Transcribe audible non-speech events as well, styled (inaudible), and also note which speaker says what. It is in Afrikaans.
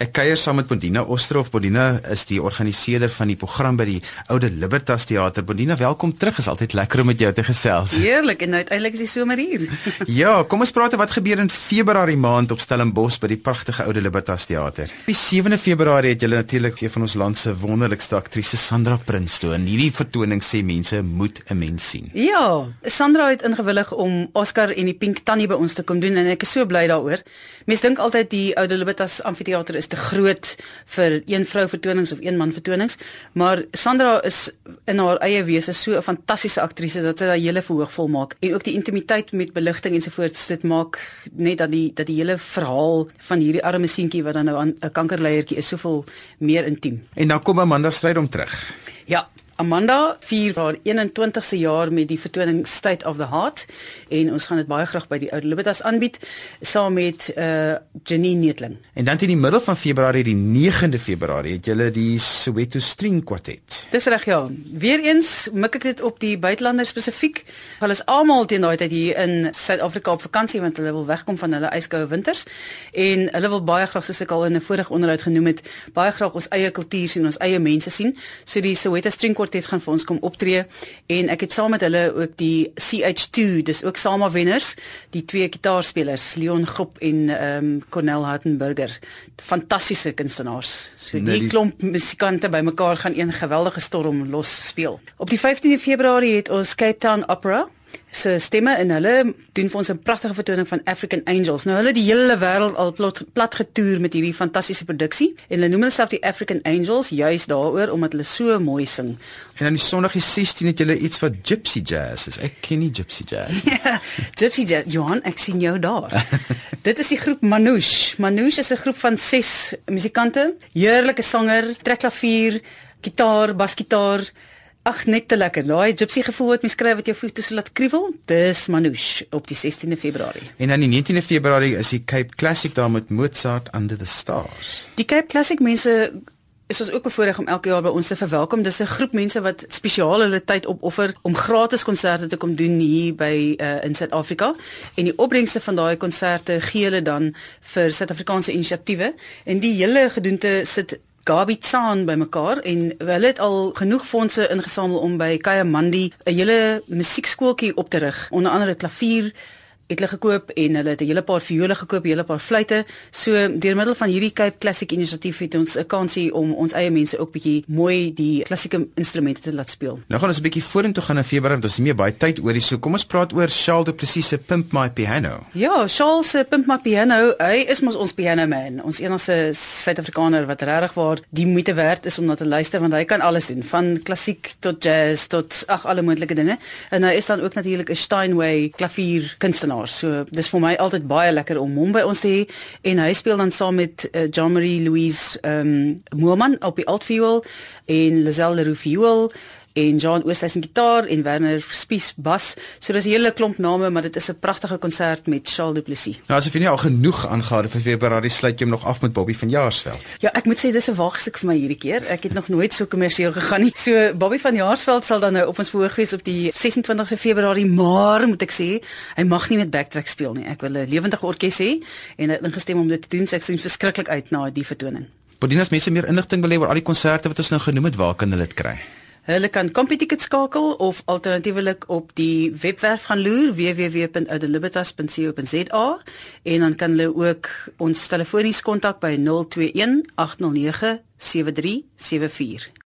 Speaker 1: Ek kuier saam met Bondina Osterhof. Bondina is die organiseerder van die program by die Oude Libertas Theater. Bondina, welkom terug. Is altyd lekker om met jou te gesels.
Speaker 2: Heerlik en uiteindelik is die somer hier. (laughs)
Speaker 1: ja, kom ons praat oor wat gebeur in Februarie maand op Stellenbosch by die pragtige Oude Libertas Theater. Op 7de Februarie het julle natuurlik een van ons land se wonderlikste aktrise Sandra Prinsloo. En hierdie vertoning sê mense moet 'n mens sien.
Speaker 2: Ja, Sandra het ingewillig om Oscar en die Pink Tannie by ons te kom doen en ek is so bly daaroor. Mense dink altyd die Oude Libertas Amfitheater is te groot vir een vrou vertonings of een man vertonings, maar Sandra is in haar eie wese so 'n fantastiese aktrise dat sy daai hele verhoog vol maak en ook die intimiteit met beligting ensovoorts dit maak net dat die dat die hele verhaal van hierdie arme seentjie wat dan nou 'n kankerleiertjie is soveel meer intiem.
Speaker 1: En dan kom Amanda Strydom terug.
Speaker 2: Ja, Amanda vier haar 21ste jaar met die vertoning State of the Heart en ons gaan dit baie graag by die Ou Libertas aanbied saam met uh Janine Netling.
Speaker 1: En dan in die middel van Februarie, die 9de Februarie, het julle die Soweto String Quartet.
Speaker 2: Dis reg ja. Weereens mik ek dit op die buitelanders spesifiek. Hulle is almal teen daai tyd hier in Suid-Afrika op vakansie want hulle wil wegkom van hulle yskoue winters en hulle wil baie graag soos ek al in 'n vorige onderhoud genoem het, baie graag ons eie kultuur sien, ons eie mense sien. So die Soweto String Quartet gaan vir ons kom optree en ek het saam met hulle ook die CH2 dis ook Sama wenners die twee gitaarspelers Leon Groep en ehm um, Cornel Hartenburger fantastiese kunstenaars so die, nee, die klomp musikante bymekaar gaan een geweldige storm los speel op die 15de Februarie het ons Cape Town Opera se stemme en hulle doen vir ons 'n pragtige vertoning van African Angels. Nou hulle die hele wêreld al plat, plat getoer met hierdie fantastiese produksie en hulle noem hulle self die African Angels juis daaroor omdat hulle so mooi sing.
Speaker 1: En dan die Sondag die 16 het julle iets wat Gypsy Jazz is. Ek ken nie Gypsy Jazz. (laughs)
Speaker 2: ja, Gypsy Jazz. Johan, ek sien jou daar. (laughs) Dit is die groep Manouche. Manouche is 'n groep van 6 musikante. Heerlike sanger, trekklavier, gitaar, basgitaar. Ag net te lekker. Daai gypsy gevoel wat mens skryf wat jou voete so laat kriewel. Dis Manouche op die 16de Februarie.
Speaker 1: En dan die 19de Februarie is die Cape Classic daar met Mozart Under the Stars.
Speaker 2: Die Cape Classic mense is ons ook bevoorreg om elke jaar by ons te verwelkom. Dis 'n groep mense wat spesiaal hulle tyd opoffer om gratis konserte te kom doen hier by uh, in Suid-Afrika. En die opbrengste van daai konserte gee hulle dan vir Suid-Afrikaanse inisiatiewe. En die hele gedoente sit Gabi Tsan bymekaar en hulle het al genoeg fondse ingesamel om by Kayamandi 'n hele musiekskooltjie op te rig, onder andere klavier het hulle gekoop en hulle het 'n hele paar viole gekoop, 'n hele paar fluitte. So deur middel van hierdie Cape Classic inisiatief het ons 'n kansie om ons eie mense ook bietjie mooi die klassieke instrumente te laat speel.
Speaker 1: Nou gaan ons 'n bietjie vorentoe gaan in Februarie want ons het nie meer baie tyd oor hier. So kom ons praat oor Charles Du Plessis se Pimp My Piano.
Speaker 2: Ja, Charles se Pimp My Piano, hy is mos ons piano man, ons enigste Suid-Afrikaner wat regtig waar die moeite werd is om na te luister want hy kan alles doen, van klassiek tot jazz tot ag alle moontlike dinge. En hy is dan ook natuurlik 'n Steinway klavier kunstenaar jaar. So dis vir my altyd baie lekker om hom by ons te hê en hy speel dan saam met uh, Jean-Marie Louise ehm um, Moelman op die altviool en Lazelle Leroux viool en John Oosthuizen gitaar en Werner Spies bas. So dis 'n hele klomp name, maar dit is 'n pragtige konsert met Charles Du Plessis.
Speaker 1: Nou asof jy nie al genoeg aangehad vir Februarie sluit jy hom nog af met Bobby van Jaarsveld.
Speaker 2: Ja, ek moet sê dis 'n waagstuk vir my hierdie keer. Ek het nog nooit so kommersieel gegaan nie. So Bobby van Jaarsveld sal dan nou op ons verhoog wees op die 26ste Februarie, maar moet ek sê, hy mag nie met backtrack speel nie. Ek wil 'n lewendige orkes hê en hy het ingestem om dit te doen. So ek sien verskriklik uit na die vertoning.
Speaker 1: Bodinas mense meer inligting wil hê oor al die konserte wat ons nou genoem het, waar kan hulle dit kry?
Speaker 2: Hulle kan Computicket skakel of alternatiefelik op die webwerf gaan loer www.oudeliberatas.co.za en dan kan hulle ook ons telefonies kontak by 021 809 7374